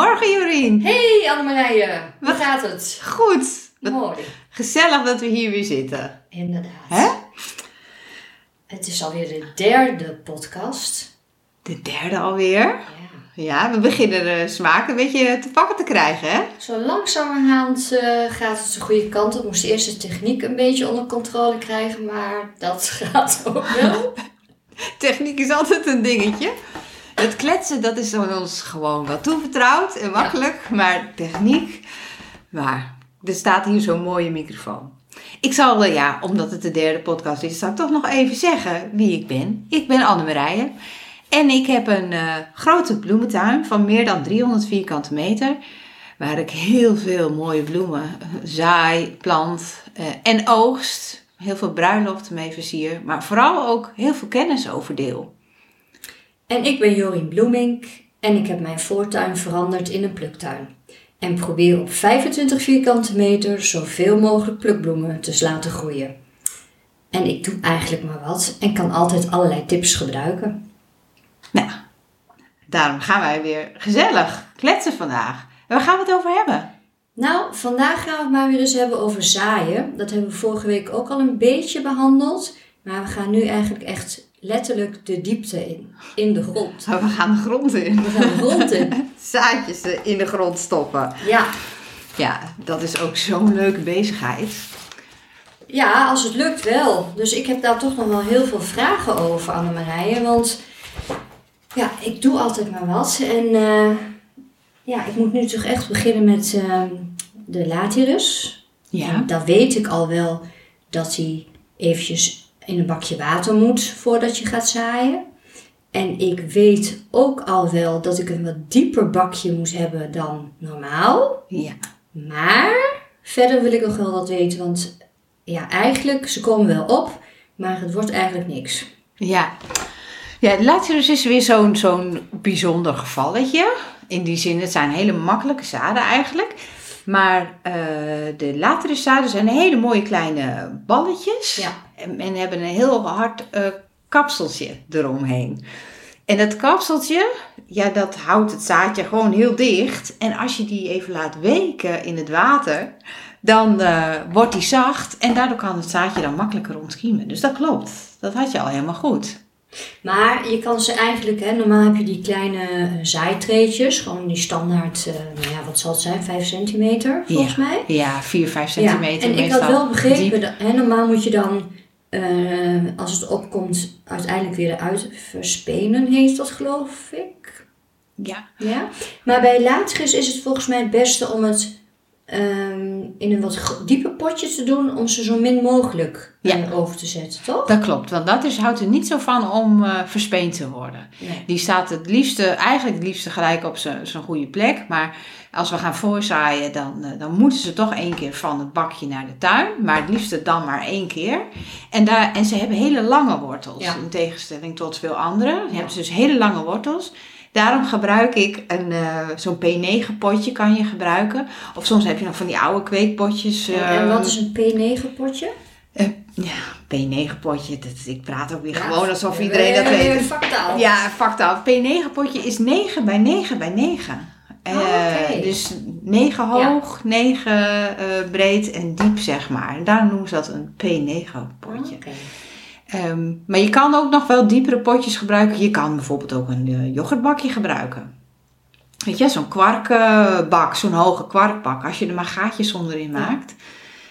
Morgen Jorien. Hey Annemarije, hoe gaat het? Goed. Wat Mooi. Gezellig dat we hier weer zitten. Inderdaad. Hè? Het is alweer de derde podcast. De derde alweer. Ja. Ja, we beginnen de smaak een beetje te pakken te krijgen, hè? Zo langzamerhand eh, gaat het de goede kant op. Moest eerst de techniek een beetje onder controle krijgen, maar dat gaat ook wel. Techniek is altijd een dingetje. Het kletsen, dat is ons gewoon wel toevertrouwd en makkelijk. Maar techniek, maar er staat hier zo'n mooie microfoon. Ik zal, eh, ja, omdat het de derde podcast is, zal ik toch nog even zeggen wie ik ben. Ik ben Annemarije en ik heb een eh, grote bloementuin van meer dan 300 vierkante meter. Waar ik heel veel mooie bloemen eh, zaai, plant en oogst. Heel veel bruiloften mee versier, maar vooral ook heel veel kennis over deel. En ik ben Jorien Bloemink en ik heb mijn voortuin veranderd in een pluktuin. En probeer op 25 vierkante meter zoveel mogelijk plukbloemen te laten groeien. En ik doe eigenlijk maar wat en kan altijd allerlei tips gebruiken. Nou, daarom gaan wij weer gezellig kletsen vandaag. En waar gaan we het over hebben? Nou, vandaag gaan we het maar weer eens hebben over zaaien. Dat hebben we vorige week ook al een beetje behandeld. Maar we gaan nu eigenlijk echt letterlijk de diepte in. In de grond. We gaan de grond in. We gaan de grond in. Zaadjes in de grond stoppen. Ja. Ja, dat is ook zo'n leuke bezigheid. ja, als het lukt wel. Dus ik heb daar toch nog wel heel veel vragen over, Annemarije. Want ja, ik doe altijd maar wat. En eh, ja, ik moet nu toch echt beginnen met eh, de latirus. En dan weet ik al wel dat hij eventjes in een bakje water moet voordat je gaat zaaien. En ik weet ook al wel dat ik een wat dieper bakje moet hebben dan normaal. Ja. Maar verder wil ik nog wel wat weten, want ja, eigenlijk, ze komen wel op, maar het wordt eigenlijk niks. Ja. Ja, Lazarus is weer zo'n zo'n bijzonder gevalletje. In die zin, het zijn hele makkelijke zaden eigenlijk. Maar eh, de Lateruszaden zijn hele mooie kleine balletjes. Ja. En, en hebben een heel hard eh, kapseltje eromheen. En dat kapseltje, ja, dat houdt het zaadje gewoon heel dicht. En als je die even laat weken in het water, dan eh, wordt die zacht. En daardoor kan het zaadje dan makkelijker ontkiemen. Dus dat klopt. Dat had je al helemaal goed. Maar je kan ze eigenlijk, hè, normaal heb je die kleine zaaitreetjes, gewoon die standaard, eh, nou ja, wat zal het zijn, 5 centimeter volgens Ja. mij. Ja, 4, 5 centimeter Ja, en ik meestal. had wel begrepen, dat, hè, normaal moet je dan, eh, als het opkomt, uiteindelijk weer eruit verspenen, heet dat geloof ik. Ja. Ja, maar bij Latris is het volgens mij het beste om het ehm, in een wat dieper potje te doen om ze zo min mogelijk Ja. over te zetten, toch? Dat klopt, want dat is, houdt er niet zo van om eh verspeend te worden. Nee. Die staat het liefste, eigenlijk het liefste gelijk op zijn goede plek. Maar als we gaan voorzaaien, dan, eh, dan moeten ze toch één keer van het bakje naar de tuin. Maar het liefste dan maar één keer. En, daar, en ze hebben hele lange wortels, Ja. in tegenstelling tot veel anderen. Ze Ja. hebben dus hele lange wortels. Daarom gebruik ik een, eh, zo'n P9 potje kan je gebruiken. Of soms heb je nog van die oude kweekpotjes. En, eh, en wat is een P9 potje? eh, ja, P9-potje. Ik praat ook weer Ja, gewoon alsof we- iedereen dat we- weet. we- Vaktaal. Ja, factaal. P9-potje is 9 bij 9 bij 9. Eh, Oh, oké. Dus 9 hoog, 9 eh, breed en diep, zeg maar. En daarom noemen ze dat een P9-potje. Oké. Ehm, maar je kan ook nog wel diepere potjes gebruiken. Je kan bijvoorbeeld ook een eh, yoghurtbakje gebruiken. Weet je, zo'n kwarkbak, zo'n hoge kwarkbak. Als je er maar gaatjes onderin maakt.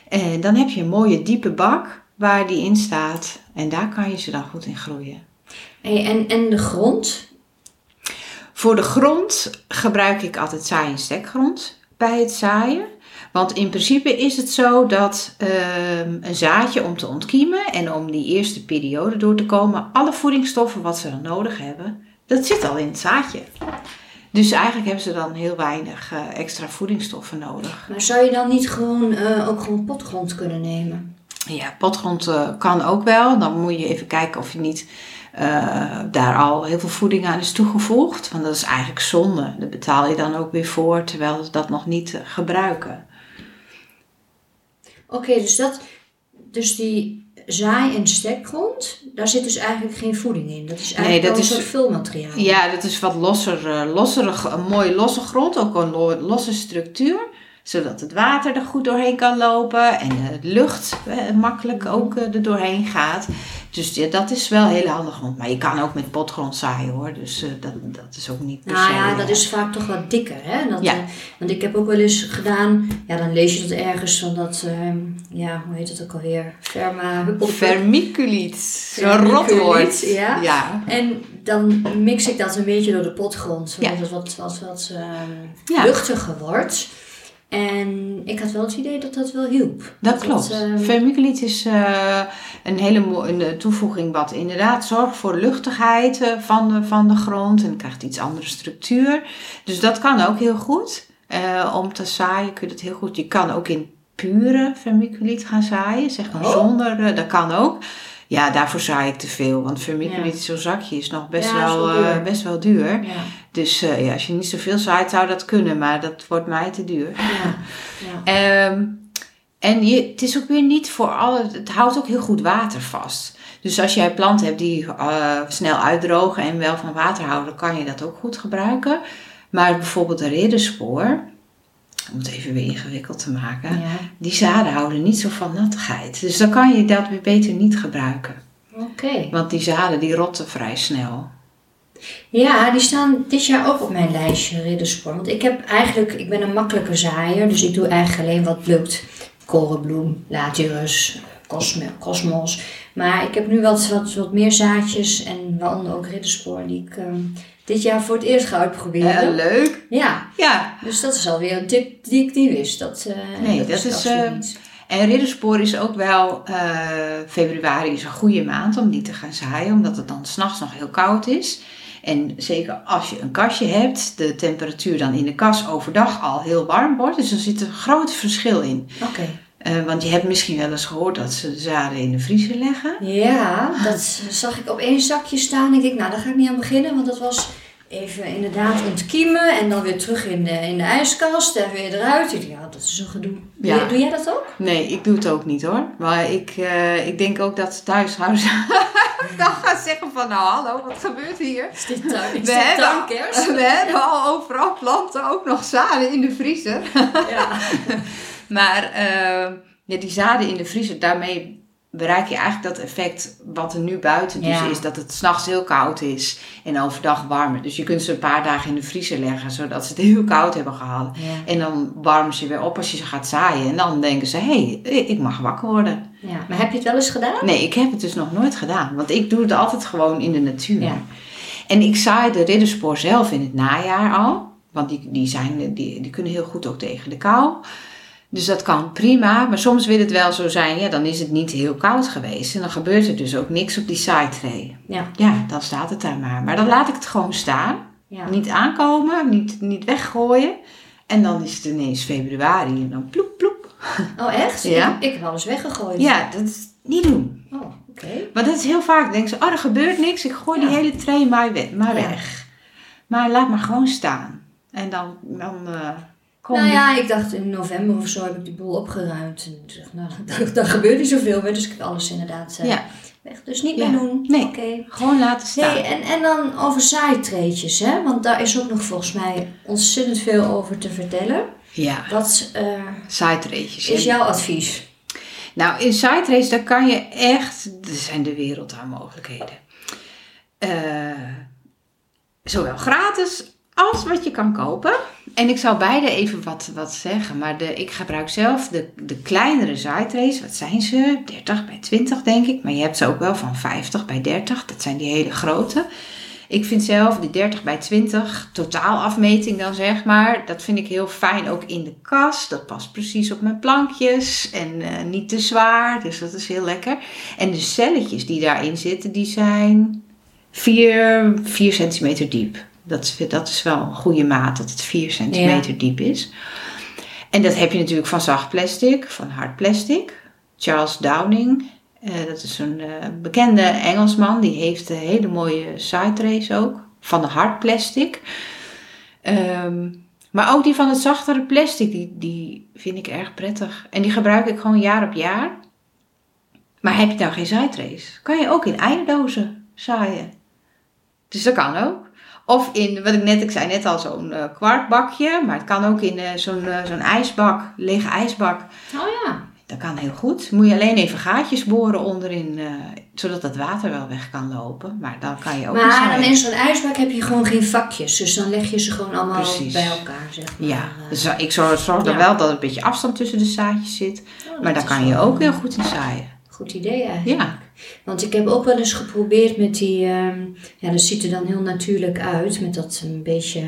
eh, dan heb je een mooie diepe bak waar die in staat. En daar kan je ze dan goed in groeien. Hey, en, en de grond? Voor de grond gebruik ik altijd zaai- en stekgrond bij het zaaien. Want in principe is het zo dat ehm, een zaadje om te ontkiemen en om die eerste periode door te komen, alle voedingsstoffen wat ze dan nodig hebben, dat zit al in het zaadje. Dus eigenlijk hebben ze dan heel weinig eh, extra voedingsstoffen nodig. Maar zou je dan niet gewoon eh, ook gewoon potgrond kunnen nemen? Ja, potgrond eh, kan ook wel. Dan moet je even kijken of je niet daar al heel veel voeding aan is toegevoegd. Want dat is eigenlijk zonde. Dat betaal je dan ook weer voor, terwijl ze dat nog niet gebruiken. Oké, dus dat, dus die zaai- en stekgrond, daar zit dus eigenlijk geen voeding in. Dat is eigenlijk Nee, dat een is- soort vulmateriaal. Ja, dat is wat losser, eh, lossere, een mooi losse grond, ook een lo- losse structuur. Zodat het water er goed doorheen kan lopen en de lucht eh, makkelijk ook eh, er doorheen gaat. Dus ja, dat is wel heel handig. Maar je kan ook met potgrond zaaien hoor. Dus eh, dat, dat is ook niet per Nou se, ja, eh, dat is vaak toch wat dikker, hè? Dat, Ja. eh, want ik heb ook wel eens gedaan, ja, dan lees je dat ergens van dat, ehm, ja, hoe heet het ook alweer? Huppelpup. Vermiculiet. Zo'n rotwoord. ja. ja. En dan mix ik dat een beetje door de potgrond, zodat Ja. het wat, wat, wat ehm, luchtiger wordt. En ik had wel het idee dat dat wel hielp. Dat klopt. ehm, Vermiculiet is eh, een hele mooie toevoeging wat inderdaad zorgt voor luchtigheid eh, van, de, van de grond en krijgt iets andere structuur. Dus dat kan ook heel goed. Eh, om te zaaien kun je dat heel goed. Je kan ook in pure vermiculiet gaan zaaien, zeg maar Oh. zonder, eh, dat kan ook. Ja, daarvoor zaai ik te veel, want vermiculiet, Ja. zo'n zakje is nog best, wel, wel eh, duur. best wel duur. Dus eh, ja, als je niet zoveel zaait zou dat kunnen, maar dat wordt mij te duur. ja, ja. Ehm, en je, het is ook weer niet voor alle. Het houdt ook heel goed water vast. Dus als jij planten hebt die eh, snel uitdrogen en wel van water houden, kan je dat ook goed gebruiken. Maar bijvoorbeeld de ridderspoor, om het even weer ingewikkeld te maken, Ja. die zaden houden niet zo van nattigheid. Dus dan kan je dat weer beter niet gebruiken. Oké. Want die zaden die rotten vrij snel. Ja, die staan dit jaar ook op mijn lijstje ridderspoor. Want ik heb eigenlijk, ik ben een makkelijke zaaier, dus ik doe eigenlijk alleen wat lukt. Korenbloem, Latirus, Cosmos. Maar ik heb nu wat, wat, wat meer zaadjes en waaronder ook ridderspoor die ik ehm, dit jaar voor het eerst ga uitproberen. leuk. ja, Ja, dus dat is alweer een tip die ik niet wist. Dat, eh, Nee, dat, dat is, eh, niet. En ridderspoor is ook wel, februari is een goede maand om die te gaan zaaien, omdat het dan s'nachts nog heel koud is. En zeker als je een kastje hebt, de temperatuur dan in de kas overdag al heel warm wordt. Dus er zit een groot verschil in. Oké. Want je hebt misschien wel eens gehoord dat ze de zaden in de vriezer leggen. Ja, dat zag ik op één zakje staan. Ik denk, nou, daar ga ik niet aan beginnen, want dat was even inderdaad ontkiemen en dan weer terug in de, in de ijskast en weer eruit. Ja, dat is een gedoe. Doe, Ja. jij- doe jij dat ook? Nee, ik doe het ook niet hoor. Maar ik, eh, ik denk ook dat ze thuishouders dan gaan zeggen van nou hallo, wat gebeurt hier? Is dit tuin, is We dit hebben, we hebben al overal planten, ook nog zaden in de vriezer. Ja. Maar eh, ja, die zaden in de vriezer, daarmee bereik je eigenlijk dat effect wat er nu buiten dus Ja. is. Dat het s'nachts heel koud is en overdag warmer. Dus je kunt ze een paar dagen in de vriezer leggen, zodat ze het heel koud hebben gehad. Ja. En dan warmen ze weer op als je ze gaat zaaien. En dan denken ze, hé, hey, ik mag wakker worden. ja. Maar heb je het wel eens gedaan? Nee, ik heb het dus nog nooit gedaan. Want ik doe het altijd gewoon in de natuur. Ja. En ik zaai de ridderspoor zelf in het najaar al. Want die, die, zijn, die, die kunnen heel goed ook tegen de kou. Dus dat kan prima. Maar soms wil het wel zo zijn, ja, dan is het niet heel koud geweest. En dan gebeurt er dus ook niks op die zaaitray. Ja. Ja, dan staat het daar maar. Maar dan laat ik het gewoon staan. Ja. Niet aankomen, niet, niet weggooien. En dan is het ineens februari en dan ploep, ploep. Oh, echt? Ja. Ik, ik heb alles weggegooid. Ja, dat is niet doen. Oh, oké. Want dat is heel vaak, denken ze, oh, er gebeurt niks, ik gooi die hele tray maar, weg, maar Ja. weg. Maar laat maar gewoon staan. En dan, dan eh Nou ja, ik dacht in november of zo heb ik die boel opgeruimd. En ik dacht, nou, daar, daar gebeurt niet zoveel meer. Dus ik heb alles inderdaad eh, Ja, weg. Dus niet Ja. meer doen. Nee. Gewoon laten staan. Hey, en, en dan over zaaitreetjes, hè? Want daar is ook nog volgens mij ontzettend veel over te vertellen. Ja, Wat eh, side-races. is jouw advies? Nou, in race, daar kan je echt, er zijn de wereld aan mogelijkheden. Eh, zowel gratis als wat je kan kopen. En ik zal beide even wat, wat zeggen. Maar de, ik gebruik zelf de, de kleinere race. Wat zijn ze? 30 bij 20 denk ik. Maar je hebt ze ook wel van 50 bij 30. Dat zijn die hele grote. Ik vind zelf die 30 bij 20 totaalafmeting dan zeg maar. Dat vind ik heel fijn ook in de kast. Dat past precies op mijn plankjes. En eh, niet te zwaar. Dus dat is heel lekker. En de celletjes die daarin zitten, die zijn 4, 4 centimeter diep. Dat is, dat is wel een goede maat dat het 4 centimeter diep is. En dat heb je natuurlijk van zacht plastic, van hard plastic. Charles Downing, eh, dat is een eh, bekende Engelsman, die heeft een hele mooie side race ook, van de hard plastic. Ehm, maar ook die van het zachtere plastic, die, die vind ik erg prettig. En die gebruik ik gewoon jaar op jaar. Maar heb je nou geen zaaitrace, kan je ook in eierdozen zaaien. Dus dat kan ook. Of in, wat ik net, ik zei net al, zo'n uh, kwartbakje. Maar het kan ook in uh, zo'n uh, zo'n ijsbak, lege ijsbak. Oh ja. Dat kan heel goed. Moet je alleen even gaatjes boren onderin, zodat het water wel weg kan lopen. Maar dan kan je ook Maar dan in zo'n ijsbak heb je gewoon geen vakjes. Dus dan leg je ze gewoon allemaal Precies. bij elkaar, zeg maar. Ja, dus ik zorg, zorg dan wel dat er een beetje afstand tussen de zaadjes zit. Oh, Maar dat daar kan je ook heel goed in zaaien. Goed idee eigenlijk. Ja, Want ik heb ook wel eens geprobeerd met die, ehm, ja, dat ziet er dan heel natuurlijk uit, met dat een beetje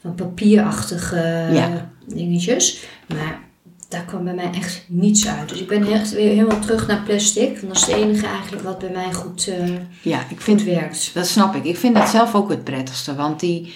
van papierachtige Ja. dingetjes. Maar daar kwam bij mij echt niets uit. Dus ik ben echt weer helemaal terug naar plastic. Want dat is het enige eigenlijk wat bij mij goed, eh, ja ik vind goed werkt. Dat snap ik. Ik vind dat zelf ook het prettigste. Want die,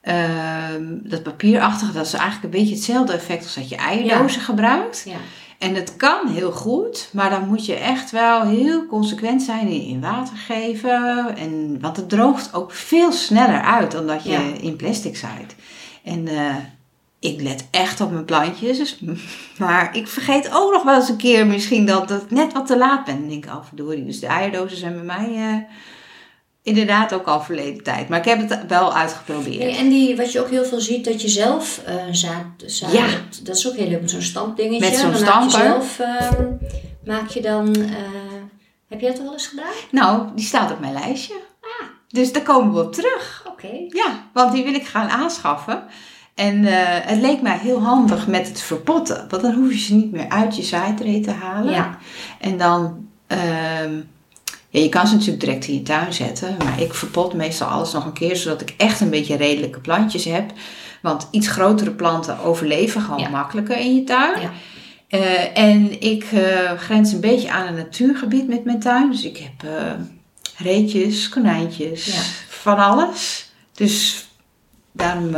ehm, dat papierachtige, dat is eigenlijk een beetje hetzelfde effect als dat je eierdozen gebruikt. Ja. En het kan heel goed, maar dan moet je echt wel heel consequent zijn in, water geven. En, want het droogt ook veel sneller uit dan dat je Ja. in plastic zaait. En eh, ik let echt op mijn plantjes. Dus, maar ik vergeet ook nog wel eens een keer misschien dat, dat ik net wat te laat ben. Dan denk ik, oh verdorie. Dus de eierdozen zijn bij mij eh, inderdaad ook al verleden tijd. Maar ik heb het wel uitgeprobeerd. Hey, en die, wat je ook heel veel ziet, dat je zelf eh zaad, zaad Ja. dat is ook heel leuk met zo'n stampdingetje. Met zo'n je stamper. zelf, ehm, maak je dan, eh, heb jij het al eens gedaan? Nou, die staat op mijn lijstje. Dus daar komen we op terug. Oké. Ja, want die wil ik gaan aanschaffen. En eh, het leek mij heel handig met het verpotten. Want dan hoef je ze niet meer uit je zaaitree te halen. Ja. En dan... ehm, ja, je kan ze natuurlijk direct in je tuin zetten. Maar ik verpot meestal alles nog een keer. Zodat ik echt een beetje redelijke plantjes heb. Want iets grotere planten overleven gewoon Ja. makkelijker in je tuin. Ja. Eh, en ik eh, grens een beetje aan een natuurgebied met mijn tuin. Dus ik heb eh, reetjes, konijntjes, Ja. van alles. Dus daarom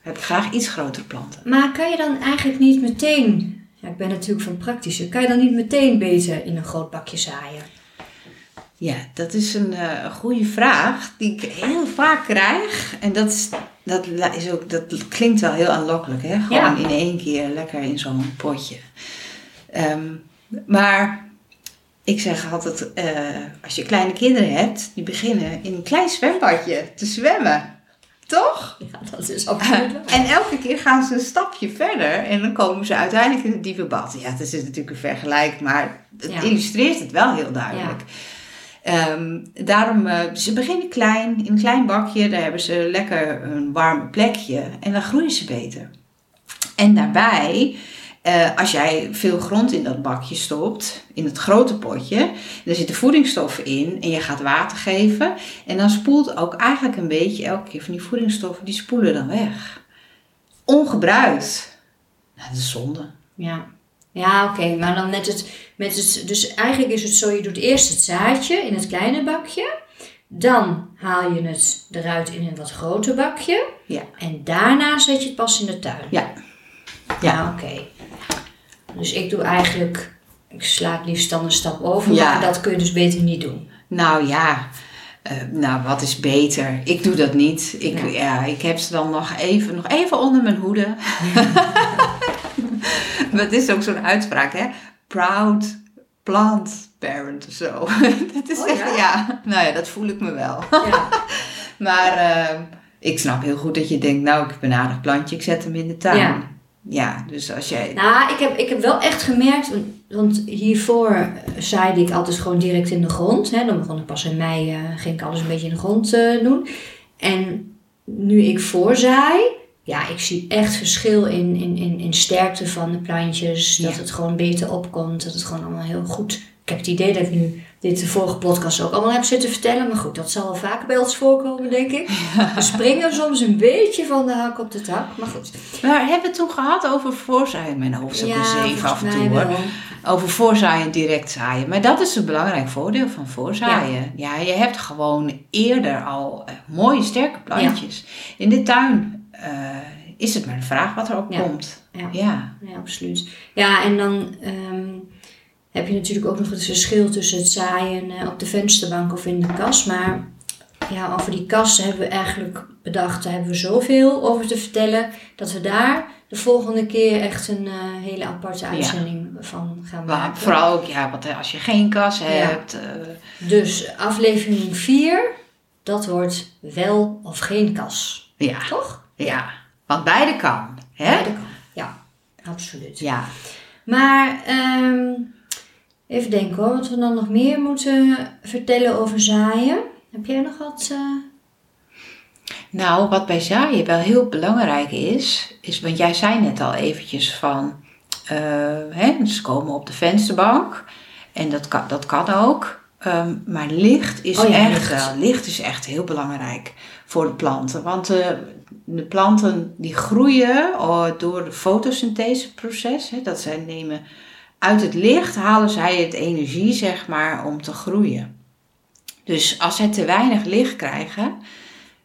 heb ik graag iets grotere planten. Maar kan je dan eigenlijk niet meteen, ja, ik ben natuurlijk van praktische, kan je dan niet meteen beter in een groot bakje zaaien? Ja, dat is een eh, goede vraag die ik heel vaak krijg. En dat, is, dat, is ook, dat klinkt wel heel aanlokkelijk, hè? Gewoon Ja. in één keer lekker in zo'n potje. Ehm, maar ik zeg altijd, eh, als je kleine kinderen hebt, die beginnen in een klein zwembadje te zwemmen. Toch? Ja, dat is absoluut. En elke keer gaan ze een stapje verder en dan komen ze uiteindelijk in het diepe bad. Ja, het is natuurlijk een vergelijk, maar het Ja. illustreert het wel heel duidelijk. Ehm, daarom, eh, ze beginnen klein, in een klein bakje, daar hebben ze lekker een warm plekje en dan groeien ze beter. En daarbij, eh, als jij veel grond in dat bakje stopt, in het grote potje, er zitten voedingsstoffen in en je gaat water geven. En dan spoelt ook eigenlijk een beetje elke keer van die voedingsstoffen, die spoelen dan weg. Ongebruikt. Nou, dat is zonde. Ja, ja oké, maar dan met het, met het, dus eigenlijk is het zo, je doet eerst het zaadje in het kleine bakje. Dan haal je het eruit in een wat groter bakje. Ja. En daarna zet je het pas in de tuin. Ja. Ja, oké. Dus ik doe eigenlijk, ik sla het liefst dan een stap over, Ja. maar dat kun je dus beter niet doen. Nou ja, eh, nou wat is beter? Ik doe dat niet. Ik, Ja. ja. ik heb ze dan nog even, nog even onder mijn hoede. het is ook zo'n uitspraak, hè? Proud plant parent of zo. dat is Oh, echt, ja? ja? Nou ja, dat voel ik me wel. Ja. Maar eh, ik snap heel goed dat je denkt, nou, ik heb een aardig plantje, ik zet hem in de tuin. Ja. Ja, dus als jij... Nou, ik heb, ik heb wel echt gemerkt, want, want hiervoor eh, zaaide ik altijd gewoon direct in de grond. Hè. Dan begon ik pas in mei, eh, ging ik alles een beetje in de grond eh, doen. En nu ik voorzaai, ja, ik zie echt verschil in, in, in, in sterkte van de plantjes. Dat Ja. het gewoon beter opkomt, dat het gewoon allemaal heel goed... Ik heb het idee dat ik nu dit de vorige podcast ook allemaal heb zitten vertellen. Maar goed, dat zal wel vaker bij ons voorkomen, denk ik. We springen soms een beetje van de hak op de tak. Maar goed. Maar hebben we het toen gehad over voorzaaien? Mijn hoofd is een zeven af en toe hoor. Over voorzaaien en direct zaaien. Maar dat is een belangrijk voordeel van voorzaaien. Ja, je hebt gewoon eerder al eh, mooie sterke plantjes. In de tuin eh, is het maar de vraag wat er Ja. komt. Ja. Ja. Ja, absoluut. Ja, en dan ehm, heb je natuurlijk ook nog het verschil tussen het zaaien eh, op de vensterbank of in de kas. Maar ja, over die kasten hebben we eigenlijk bedacht, daar hebben we zoveel over te vertellen, dat we daar de volgende keer echt een eh, hele aparte uitzending van gaan Maar maken. vooral ook, ja, want als je geen kas hebt. Dus aflevering 4, dat wordt wel of geen kas. ja, Toch? Ja, want beide kan. Hè? Beide kan. Ja, absoluut. Ja. Maar ehm, even denken hoor, wat we dan nog meer moeten vertellen over zaaien. Heb jij nog wat? eh? Nou, wat bij zaaien wel heel belangrijk is, is, want jij zei net al eventjes van, eh, hè, ze komen op de vensterbank en dat kan, dat kan ook. Ehm, maar licht is Oh ja, echt, licht is echt heel belangrijk voor de planten. Want eh, de planten die groeien oh, door het fotosyntheseproces, hè, dat zij nemen uit het licht halen zij het energie, zeg maar, om te groeien. Dus als zij te weinig licht krijgen,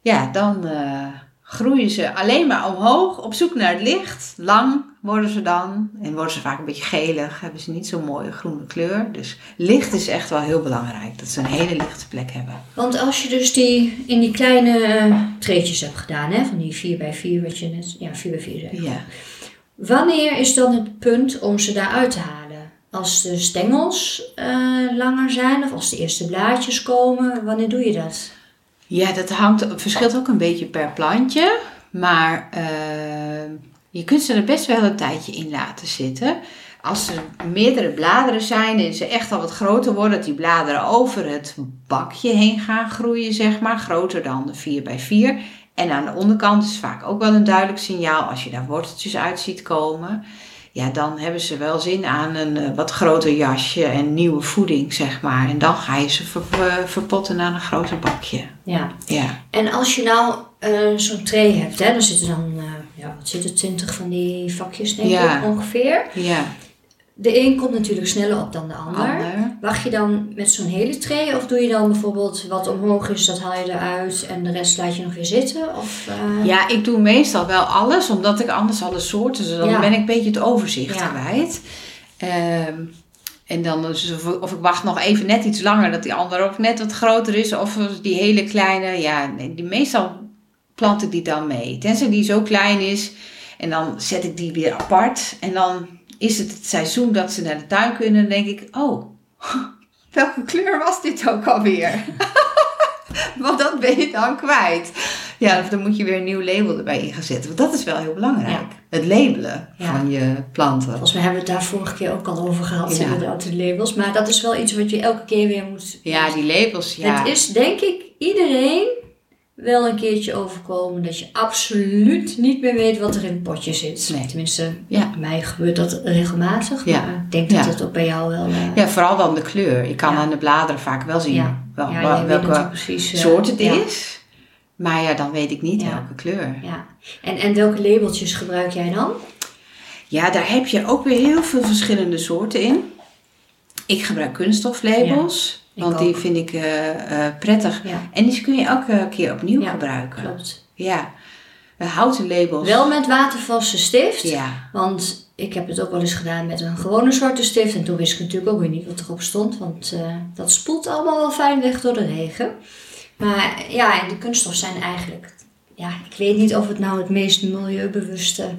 ja, dan eh, groeien ze alleen maar omhoog op zoek naar het licht. Lang worden ze dan en worden ze vaak een beetje gelig, hebben ze niet zo'n mooie groene kleur. Dus licht is echt wel heel belangrijk, dat ze een hele lichte plek hebben. Want als je dus die in die kleine eh, treetjes hebt gedaan, hè, van die 4 bij 4 wat je net, ja 4 bij 4 zei. Ja. Wanneer is dan het punt om ze daaruit te halen? Als de stengels eh, langer zijn of als de eerste blaadjes komen, wanneer doe je dat? Ja, dat hangt, verschilt ook een beetje per plantje. Maar eh, je kunt ze er best wel een tijdje in laten zitten. Als er meerdere bladeren zijn en ze echt al wat groter worden, dat die bladeren over het bakje heen gaan groeien, zeg maar. Groter dan de 4 bij 4 En aan de onderkant is vaak ook wel een duidelijk signaal als je daar worteltjes uit ziet komen. Ja, dan hebben ze wel zin aan een eh, wat groter jasje en nieuwe voeding, zeg maar. En dan ga je ze ver- eh, verpotten naar een groter bakje. Ja. Ja. En als je nou eh, zo'n tray hebt, hè, dan zitten dan, ja, wat zit er, 20 van die vakjes denk Ja. ik ongeveer. Ja, De een komt natuurlijk sneller op dan de ander. ander. Wacht je dan met zo'n hele tray of doe je dan bijvoorbeeld wat omhoog is, dat haal je eruit en de rest laat je nog weer zitten? Of, eh, Ja, ik doe meestal wel alles, omdat ik anders alle soorten, dus dan Ja. ben ik een beetje het overzicht kwijt. Ehm, en dan dus of, of ik wacht nog even net iets langer, dat die andere ook net wat groter is. Of die hele kleine, ja, nee, die, meestal plant ik die dan mee. Tenzij die zo klein is en dan zet ik die weer apart. En dan is het het seizoen dat ze naar de tuin kunnen. Dan denk ik, oh, welke kleur was dit ook alweer? Want dat ben je dan kwijt. Ja, of dan moet je weer een nieuw label erbij ingezetten. Want dat is wel heel belangrijk. Het labelen Ja. van je planten. Volgens mij hebben we het daar vorige keer ook al over gehad, Ja. inderdaad, de labels. Maar dat is wel iets wat je elke keer weer moet... Ja, die labels, ja. Het is denk ik iedereen wel een keertje overkomen dat je absoluut niet meer weet wat er in het potje zit. Nee. Tenminste, Ja. bij mij gebeurt dat regelmatig. Ja. Maar ik denk dat Ja. het ook bij jou wel... eh, ja, vooral dan de kleur. Je kan aan de bladeren vaak wel zien wel, welke precies... eh, soort het is. Maar ja, dan weet ik niet welke kleur. Ja. En, en welke labeltjes gebruik jij dan? Ja, daar heb je ook weer heel veel verschillende soorten in. Ik gebruik kunststoflabels. Want die vind ik eh, eh, prettig. Ja, En die kun je elke keer opnieuw Ja, gebruiken. klopt. Ja. Eh, houten labels. Wel met watervaste stift. Ja. Want ik heb het ook wel eens gedaan met een gewone zwarte stift. En toen wist ik natuurlijk ook weer niet wat erop stond. Want dat spoelt allemaal wel fijn weg door de regen. Maar ja, en de kunststof zijn eigenlijk... Ja, ik weet niet of het nou het meest milieubewuste...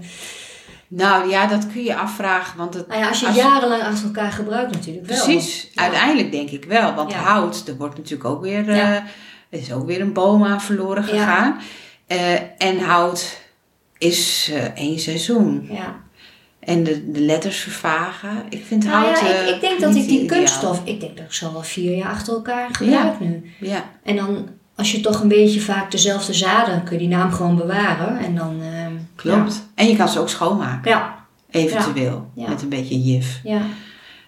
Nou ja, dat kun je afvragen. Want het, Nou ja, als je Als- jarenlang achter elkaar gebruikt natuurlijk wel. Precies, Ja. uiteindelijk denk ik wel. Want Ja. hout, er wordt natuurlijk ook weer, eh, er is ook weer een boom aan verloren gegaan. Eh, en hout is eh, één seizoen. Ja. En de, de letters vervagen. Ik vind Nou hout ja, ik, ik denk dat ik die ideaal. kunststof... Ik denk dat ik zo wel vier jaar achter elkaar gebruik nu. Ja, En dan, als je toch een beetje vaak dezelfde zaden... kun je die naam gewoon bewaren. En dan... klopt. En je kan ze ook schoonmaken, Ja, eventueel. Ja. Met een beetje jif. ja.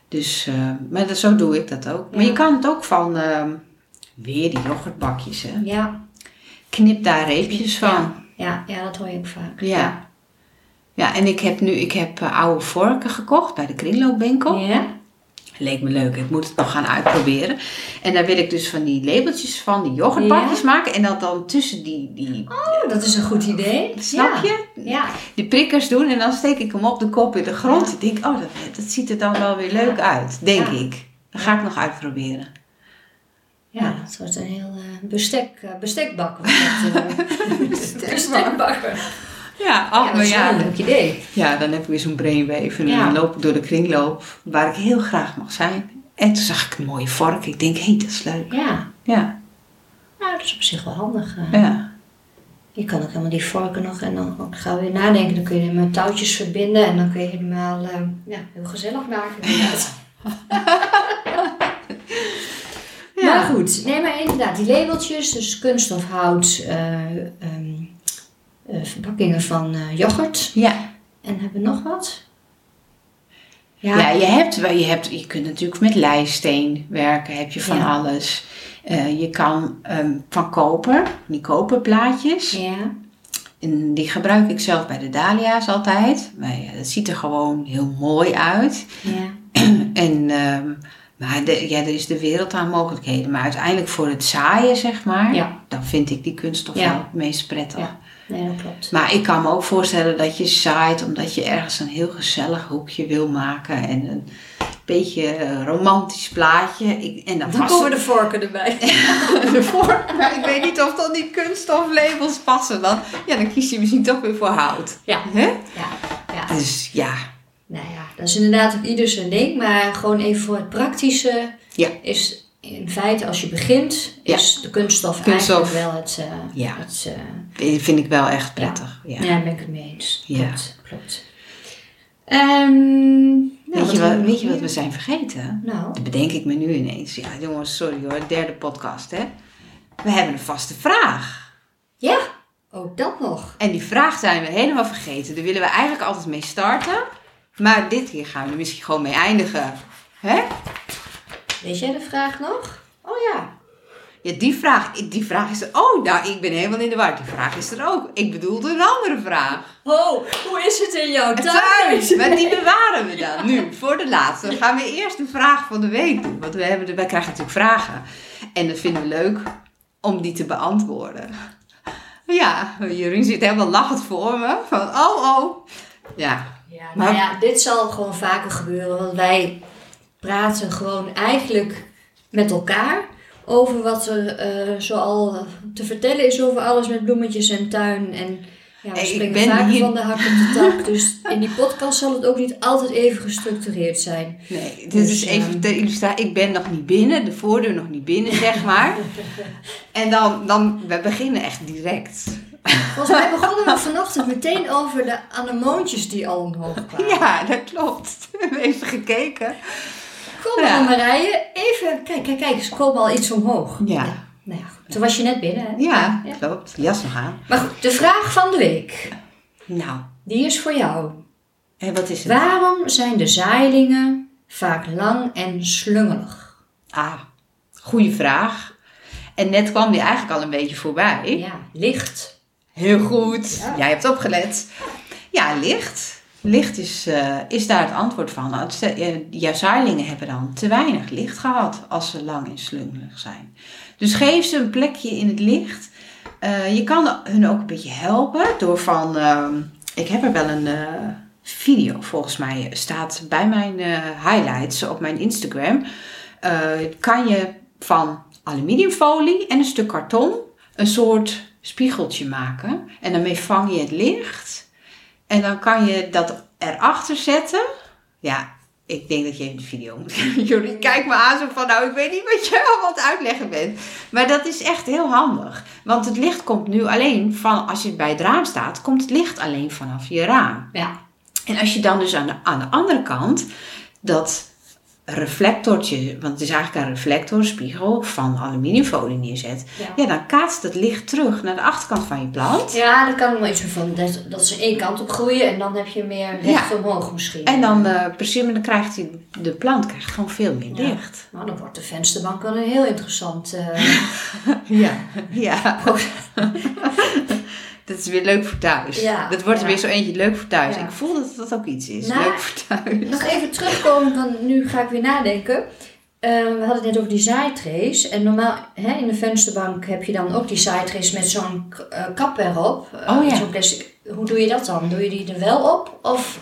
Dus, eh, maar dat, zo doe ik dat ook. Maar je kan het ook van, ehm, weer die yoghurtbakjes, hè. Ja, Knip daar reepjes van. Ja. ja, ja, dat hoor je ook vaak. Ja. Ja, en ik heb nu ik heb, eh, oude vorken gekocht bij de kringloopwinkel. Ja? Leek me leuk, ik moet het nog gaan uitproberen. En daar wil ik dus van die labeltjes van die yoghurtbakjes maken. En dat dan tussen die, die Oh, dat is een goed idee. snap je? Ja, Die prikkers doen. En dan steek ik hem op de kop in de grond. Ja. Ik denk, oh, dat, dat ziet er dan wel weer leuk uit. Denk ik. Dat ga ik nog uitproberen. Ja, het wordt een heel eh, bestek, eh, bestekbak. wordt Ja, Ja, oh, dat maar is wel ja, een leuk idee. ja, dan heb ik weer zo'n brainwave. En Ja. dan loop ik door de kringloop waar ik heel graag mag zijn. En toen zag ik een mooie vork. Ik denk, hé, hey, dat is leuk. Ja, Ja, nou, dat is op zich wel handig. eh. ja. Je kan ook helemaal die vorken nog en dan ook gaan we weer nadenken. Dan kun je hem met touwtjes verbinden en dan kun je hem helemaal eh, ja, heel gezellig maken. Ja. Maar goed, nee, maar inderdaad, die labeltjes, dus kunststof, hout, eh, ehm, eh, verpakkingen van eh, yoghurt. Ja. En hebben we nog wat? Ja, je, hebt, je, hebt, je kunt natuurlijk met lijsteen werken, heb je van Ja. alles. Eh, je kan ehm, van koper, die koperplaatjes. Ja. En die gebruik ik zelf bij de dahlia's altijd. Maar ja, dat ziet er gewoon heel mooi uit. Ja. En, ehm, maar de, ja, er is de wereld aan mogelijkheden. Maar uiteindelijk voor het zaaien, zeg maar, Ja. dan vind ik die kunststof Ja. wel het meest prettig. Ja. Nee, dat klopt. Maar ik kan me ook voorstellen dat je zaait omdat je ergens een heel gezellig hoekje wil maken. En een beetje eh, romantisch plaatje. Ik, en dan, Dan komen de vorken erbij. ervoor. Maar ik weet niet of dan die kunststoflabels passen. Dan, ja, dan kies je misschien toch weer voor hout. Ja. Hè? Ja. ja. Dus ja, Nou ja, dat is inderdaad ook ieder zijn ding. Maar gewoon even voor het praktische Ja. is in feite als je begint, Ja. is de kunststof, Kunststof. eigenlijk wel het... eh, Ja. het eh, vind ik wel echt prettig. Ja. ja. daar ben ik het mee eens. Ja. Klopt, klopt. Ehm, nou, Weet, je wat, we weet je nog wat we meer? zijn vergeten? Nou, Dat bedenk ik me nu ineens. Ja, jongens, sorry hoor. Derde podcast, hè. We hebben een vaste vraag. ja, ook dat nog. En die vraag zijn we helemaal vergeten. Daar willen we eigenlijk altijd mee starten. Maar dit keer gaan we er misschien gewoon mee eindigen. Hè? Weet jij de vraag nog? Oh ja. Ja, die vraag, die vraag is er... Oh, nou, ik ben helemaal in de war. Die vraag is er ook. Ik bedoelde een andere vraag. Oh, hoe is het in jouw tuin? Thuis. Maar die bewaren we dan nu, voor de laatste. Dan gaan we eerst de vraag van de week doen. Want we hebben, de- wij krijgen natuurlijk vragen. En dat vinden we leuk om die te beantwoorden. Ja, Jeroen zit helemaal lachend voor me. Van, oh, oh. Ja, Ja, Maar- nou ja, dit zal gewoon vaker gebeuren, want wij praten gewoon eigenlijk met elkaar over wat er eh zoal te vertellen is over alles met bloemetjes en tuin. En ja, we springen hier- van de hak op de tak. Dus in die podcast zal het ook niet altijd even gestructureerd zijn. Nee, dit Dus, is even ehm, ter illustratie. Ik ben nog niet binnen, de voordeur nog niet binnen, zeg maar. en dan, dan, we beginnen echt direct. Volgens mij begonnen we vanochtend meteen over de anemoontjes die al omhoog kwamen. Ja, dat klopt. We hebben even gekeken. Kom maar Marije, even, kijk, kijk, kijk, ze komen al iets omhoog. Ja. Nou ja, goed. toen was je net binnen, hè? Ja, Ja. klopt. Jas nog aan. Maar goed, de vraag van de week, Nou, die is voor jou. en wat is het? Waarom zijn de zaailingen vaak lang en slungelig? Ah, goede vraag. En net kwam die eigenlijk al een beetje voorbij. Ja, licht. Heel goed. Ja. Jij hebt opgelet. Ja, licht. Licht is, eh, is daar het antwoord van. Eh, jouw zaailingen hebben dan te weinig licht gehad als ze lang en slungelig zijn. Dus geef ze een plekje in het licht. Eh, je kan hun ook een beetje helpen door van... ehm, ik heb er wel een eh, video volgens mij staat bij mijn eh, highlights op mijn Instagram. Eh, kan je van aluminiumfolie en een stuk karton een soort spiegeltje maken. En daarmee vang je het licht. En dan kan je dat erachter zetten. Ja, ik denk dat je in de video moet. Jullie kijk me aan zo van, nou, ik weet niet wat je allemaal aan het uitleggen bent. Maar dat is echt heel handig. Want het licht komt nu alleen van, als je bij het raam staat, komt het licht alleen vanaf je raam. Ja, En als je dan dus aan de, aan de andere kant dat reflectortje, want het is eigenlijk een reflectorspiegel van aluminiumfolie neerzet, ja. ja, dan kaatst het licht terug naar de achterkant van je plant. Ja, daar kan wel iets van. Dat, dat ze één kant op groeien en dan heb je meer recht omhoog misschien. En dan, eh precies, maar dan krijgt die, de plant krijgt gewoon veel meer Ja. licht. Nou, dan wordt de vensterbank wel een heel interessant. eh, Ja, ja. dat is weer leuk voor thuis. Ja, dat wordt ja. weer zo eentje leuk voor thuis. Ja. Ik voel dat dat ook iets is. Nou, leuk voor thuis. Nog even terugkomen, want nu ga ik weer nadenken. Eh, we hadden het net over die zaaitrays. En normaal hè, in de vensterbank heb je dan ook die zaaitrays met zo'n eh, kap erop. Eh, Oh ja. zo'n plastic. Hoe doe je dat dan? Doe je die er wel op? Of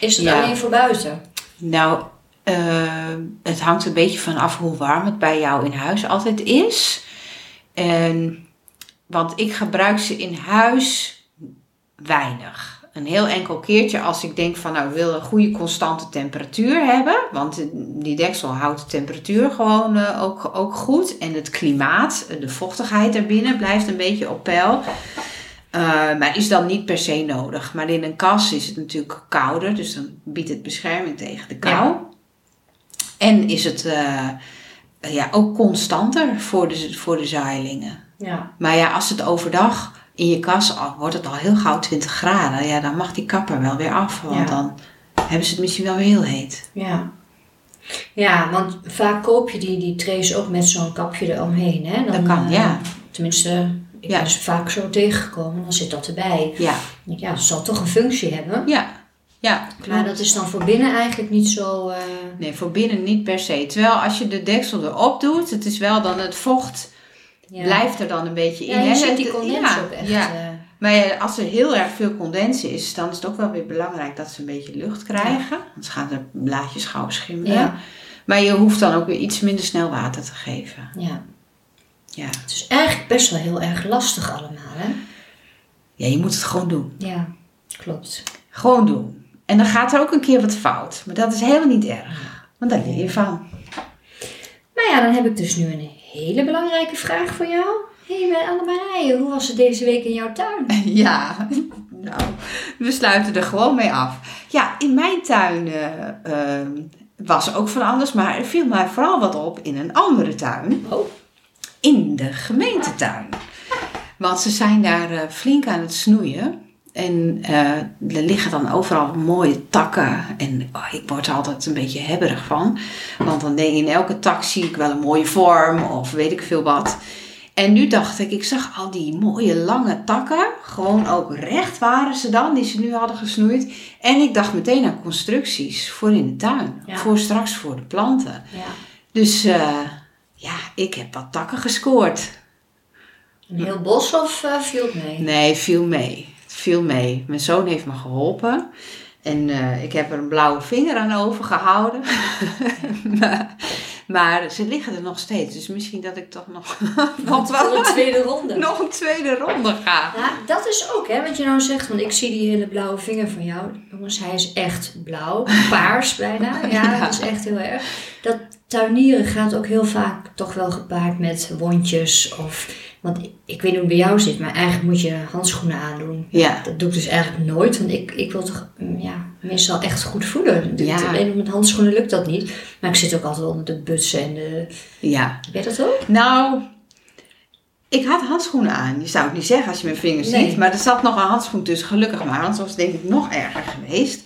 is het Ja. alleen voor buiten? Nou, eh, het hangt een beetje van af hoe warm het bij jou in huis altijd is. En, want ik gebruik ze in huis weinig. Een heel enkel keertje als ik denk van nou ik wil een goede constante temperatuur hebben. Want die deksel houdt de temperatuur gewoon eh, ook, ook goed. En het klimaat, de vochtigheid daarbinnen blijft een beetje op peil. Uh, maar is dan niet per se nodig. Maar in een kas is het natuurlijk kouder. Dus dan biedt het bescherming tegen de kou. Ja. En is het eh, ja, ook constanter voor de, voor de zaailingen. Ja. Maar ja, als het overdag in je kas al, wordt het al heel gauw 20 graden. Ja, dan mag die kapper wel weer af. Want Ja. dan hebben ze het misschien wel weer heel heet. Ja. Ja, want vaak koop je die, die trays ook met zo'n kapje eromheen. Hè? Dat kan, eh, ja. Tenminste, ik Ja. ben ze vaak zo tegengekomen. Dan zit dat erbij. Ja, Ja, het zal toch een functie hebben. ja, ja. Maar dat is dan voor binnen eigenlijk niet zo... eh, Nee, voor binnen niet per se. Terwijl als je de deksel erop doet, het is wel dan het vocht. Blijft er dan een beetje in. Ja, je hè? ziet die condens ja, ook echt. Ja. eh, Maar als er heel erg veel condens is, dan is het ook wel weer belangrijk dat ze een beetje lucht krijgen. Anders gaan de blaadjes gauw schimmelen. Ja. Maar je hoeft dan ook weer iets minder snel water te geven. ja. Ja. Het is eigenlijk best wel heel erg lastig allemaal, hè? ja, je moet het gewoon doen. Ja, klopt. Gewoon doen. En dan gaat er ook een keer wat fout. Maar dat is helemaal niet erg. Want daar leer je van. Nou ja, dan heb ik dus nu een hele belangrijke vraag voor jou. Hé, hey, Annemarije, hoe was het deze week in jouw tuin? Ja, nou, we sluiten er gewoon mee af. Ja, in mijn tuin eh, was ook van alles, maar er viel mij vooral wat op in een andere tuin. Oh. In de gemeentetuin. Want ze zijn daar eh, flink aan het snoeien. En eh, er liggen dan overal mooie takken. En oh, ik word er altijd een beetje hebberig van. Want dan denk ik, in elke tak zie ik wel een mooie vorm of weet ik veel wat. En nu dacht ik, ik zag al die mooie lange takken. Gewoon ook recht waren ze dan, die ze nu hadden gesnoeid. En ik dacht meteen aan constructies voor in de tuin. Ja. Voor straks voor de planten. Ja, Dus eh, ja, ik heb wat takken gescoord. een heel bos of eh, viel het mee? Nee, viel mee. Viel mee. Mijn zoon heeft me geholpen. En eh, ik heb er een blauwe vinger aan overgehouden. maar, maar ze liggen er nog steeds. Dus misschien dat ik toch nog, nog, wel, een tweede ronde. nog een tweede ronde ga. Ja, dat is ook, hè, wat je nou zegt. Want ik zie die hele blauwe vinger van jou. Jongens, hij is echt blauw. Paars bijna. Ja, Ja. dat is echt heel erg. Dat tuinieren gaat ook heel vaak toch wel gepaard met wondjes. Of, want ik, ik weet niet hoe het bij jou zit, maar eigenlijk moet je handschoenen aandoen. Ja, Dat doe ik dus eigenlijk nooit, want ik, ik wil toch mm, ja, meestal echt goed voeden. Ja. Alleen met handschoenen lukt dat niet. Maar ik zit ook altijd onder de butsen en de... ja. Weet je dat ook? Nou, ik had handschoenen aan. Je zou het niet zeggen als je mijn vingers Nee. ziet. Maar er zat nog een handschoen tussen, gelukkig maar. Anders was het denk ik nog erger geweest.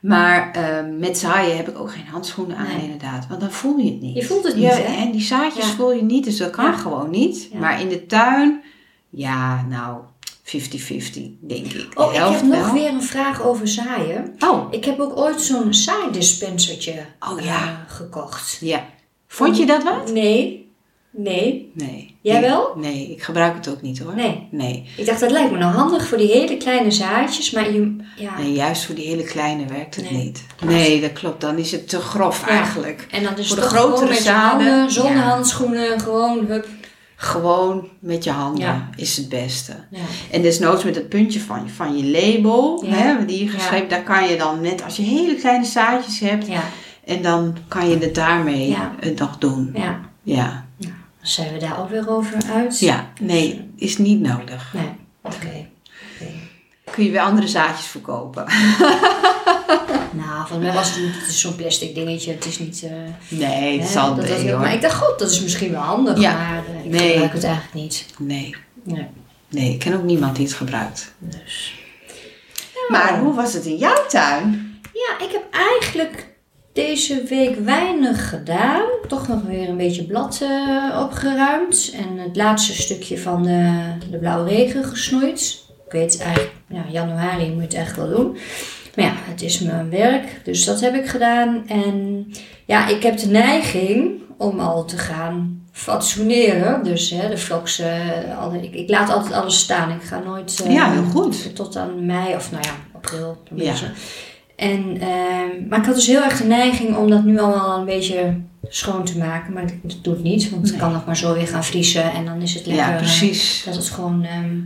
Maar eh, met zaaien heb ik ook geen handschoenen aan, Nee. inderdaad. Want dan voel je het niet. Je voelt het niet, ja, hè? En die zaadjes Ja. voel je niet, dus dat kan Ja. gewoon niet. Maar in de tuin, ja, nou, 50-50, denk ik. Oh, ik heb nog wel. weer een vraag over zaaien. Oh, Ik heb ook ooit zo'n zaaidispensertje Oh, eh, gekocht. ja. Vond je dat wat? Nee. Nee. Nee. Jij Nee. wel? Nee, ik gebruik het ook niet hoor. Nee. Nee. Ik dacht, dat lijkt me nou handig voor die hele kleine zaadjes. Maar je... Ja. Nee, juist voor die hele kleine werkt het Nee. niet. Nee, dat klopt. Dan is het te grof Ja. eigenlijk. En dan is Voor het de toch grotere met zaden, handen, zonder ja. handschoenen, gewoon hup. Gewoon met je handen Ja. is het beste. Ja. En desnoods met het puntje van, van je label, hè, die je geschreven, daar kan je dan net, als je hele kleine zaadjes hebt, Ja. en dan kan je het daarmee eh, nog doen. ja. Zijn we daar ook weer over uit. ja, nee, is niet nodig. Nee. Oké. Kun je weer andere zaadjes verkopen. Nou, volgens mij was het, niet- het is zo'n plastic dingetje. Het is niet... eh, Nee, het zal hoor. Maar ik dacht, god, dat is misschien wel handig. Ja. Maar eh, ik Nee. gebruik het eigenlijk niet. Nee, Nee. nee, ik ken ook niemand die het gebruikt. Dus. Maar hoe was het in jouw tuin? Ja, ik heb eigenlijk deze week weinig gedaan. Toch nog weer een beetje blad eh, opgeruimd. En het laatste stukje van de, de blauwe regen gesnoeid. Ik weet eigenlijk, ja, januari moet je het echt wel doen. Maar ja, het is mijn werk, dus dat heb ik gedaan. En ja, ik heb de neiging om al te gaan fatsoeneren. Dus hè, de vlogs, eh, alle, ik, ik laat altijd alles staan. Ik ga nooit eh, Ja, heel goed. tot aan mei of nou ja, april een Ja. beetje. En, ehm, maar ik had dus heel erg de neiging om dat nu allemaal een beetje schoon te maken. Maar dat, dat doe ik niet, want het Nee. kan nog maar zo weer gaan vriezen. En dan is het lekker... Ja, eh, precies. dat het gewoon... ehm,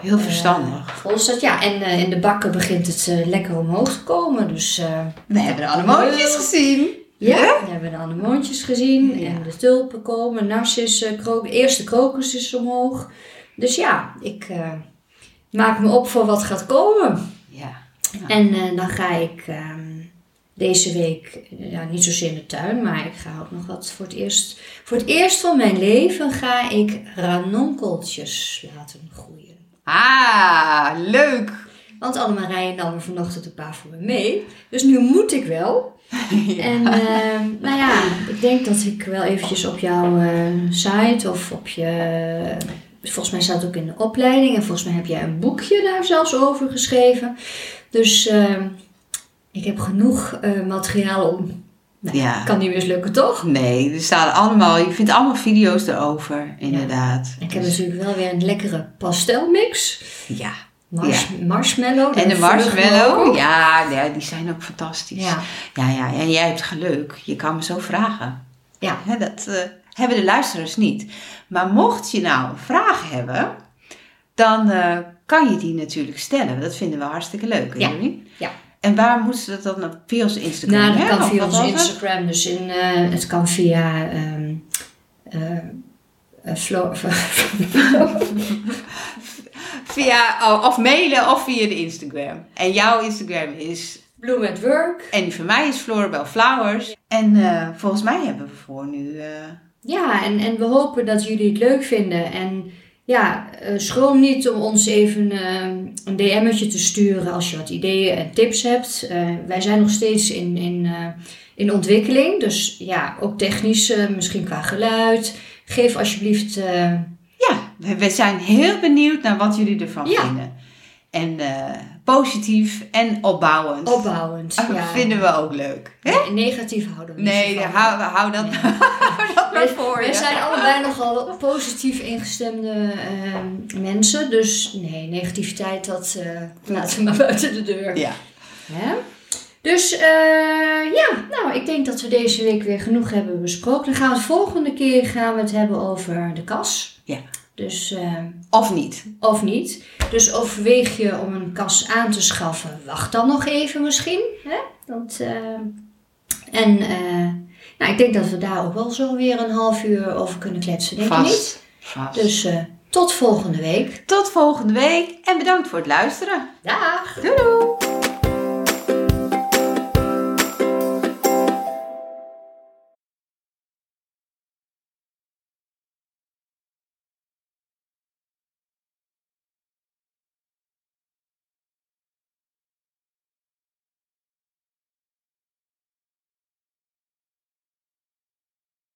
Heel verstandig. eh, vol staat. Ja, en eh, in de bakken begint het lekker omhoog te komen. Dus We hebben de anemootjes gezien. ja, Ja? we hebben de anemoontjes gezien. Ja. En de tulpen komen. Narcissen, krook, de eerste krokus is omhoog. Dus ja, ik maak me op voor wat gaat komen. Ja. En eh, dan ga ik ehm, deze week, eh, ja, niet zozeer in de tuin, maar ik ga ook nog wat voor het eerst. Voor het eerst van mijn leven ga ik ranonkeltjes laten groeien. Ah, leuk. Want Annemarije nam er vanochtend een paar voor me mee. Dus nu moet ik wel. En ehm, nou ja, ik denk dat ik wel eventjes op jouw eh, site of op je... Volgens mij staat het ook in de opleiding. En volgens mij heb jij een boekje daar zelfs over geschreven. Dus ehm, ik heb genoeg eh, materiaal om... Nou, Ja. Kan niet mislukken, toch? Nee, er staan allemaal, je vindt allemaal video's erover, inderdaad. Ik heb Dus- natuurlijk wel weer een lekkere pastelmix. Ja. Mars, Marshmallow. En de marshmallow, ja, ja, die zijn ook fantastisch. Ja. ja, ja. En jij hebt geluk, je kan me zo vragen. Ja. Dat eh, hebben de luisteraars niet. Maar mocht je nou een vraag hebben, dan eh, kan je die natuurlijk stellen. Dat vinden we hartstikke leuk, hè, Ja. jullie? Ja. En waar moeten ze dat dan op? Via onze Instagram? Nou, dat hè? kan Of via onze het? Instagram. Dus in, eh, het kan via ehm eh, eh, Flo- Via, oh, of mailen of via de Instagram. En jouw Instagram is, Bloom at Work. en die van mij is Floribel Flowers. En volgens mij hebben we voor nu... Ja, en, en we hopen dat jullie het leuk vinden. En ja, eh, schroom niet om ons even eh, een DM'tje te sturen als je wat ideeën en tips hebt. Eh, wij zijn nog steeds in, in, in ontwikkeling. Dus ja, ook technisch, misschien qua geluid. Geef alsjeblieft... Ja, we, zijn heel benieuwd naar wat jullie ervan Ja. vinden. En positief en opbouwend. opbouwend. Ah, ja. vinden we ook leuk. Hè? Nee, negatief houden we niet Nee, van. hou, hou dat, Nee. hou dat maar voor We je. zijn allebei nogal positief ingestemde ehm, mensen. Dus nee, negativiteit, dat eh, laten we maar buiten de deur. Ja. Hè? Dus eh, ja, nou, ik denk dat we deze week weer genoeg hebben besproken. Dan gaan we het volgende keer gaan we het hebben over de kas. Ja. Dus, eh, Of niet. of niet. Dus overweeg je om een kas aan te schaffen, wacht dan nog even misschien. Hè? Dat, eh, en eh, nou, ik denk dat we daar ook wel zo weer een half uur over kunnen kletsen, denk je niet? Vast. Dus eh, tot volgende week. Tot volgende week en bedankt voor het luisteren. Dag! Doei doei!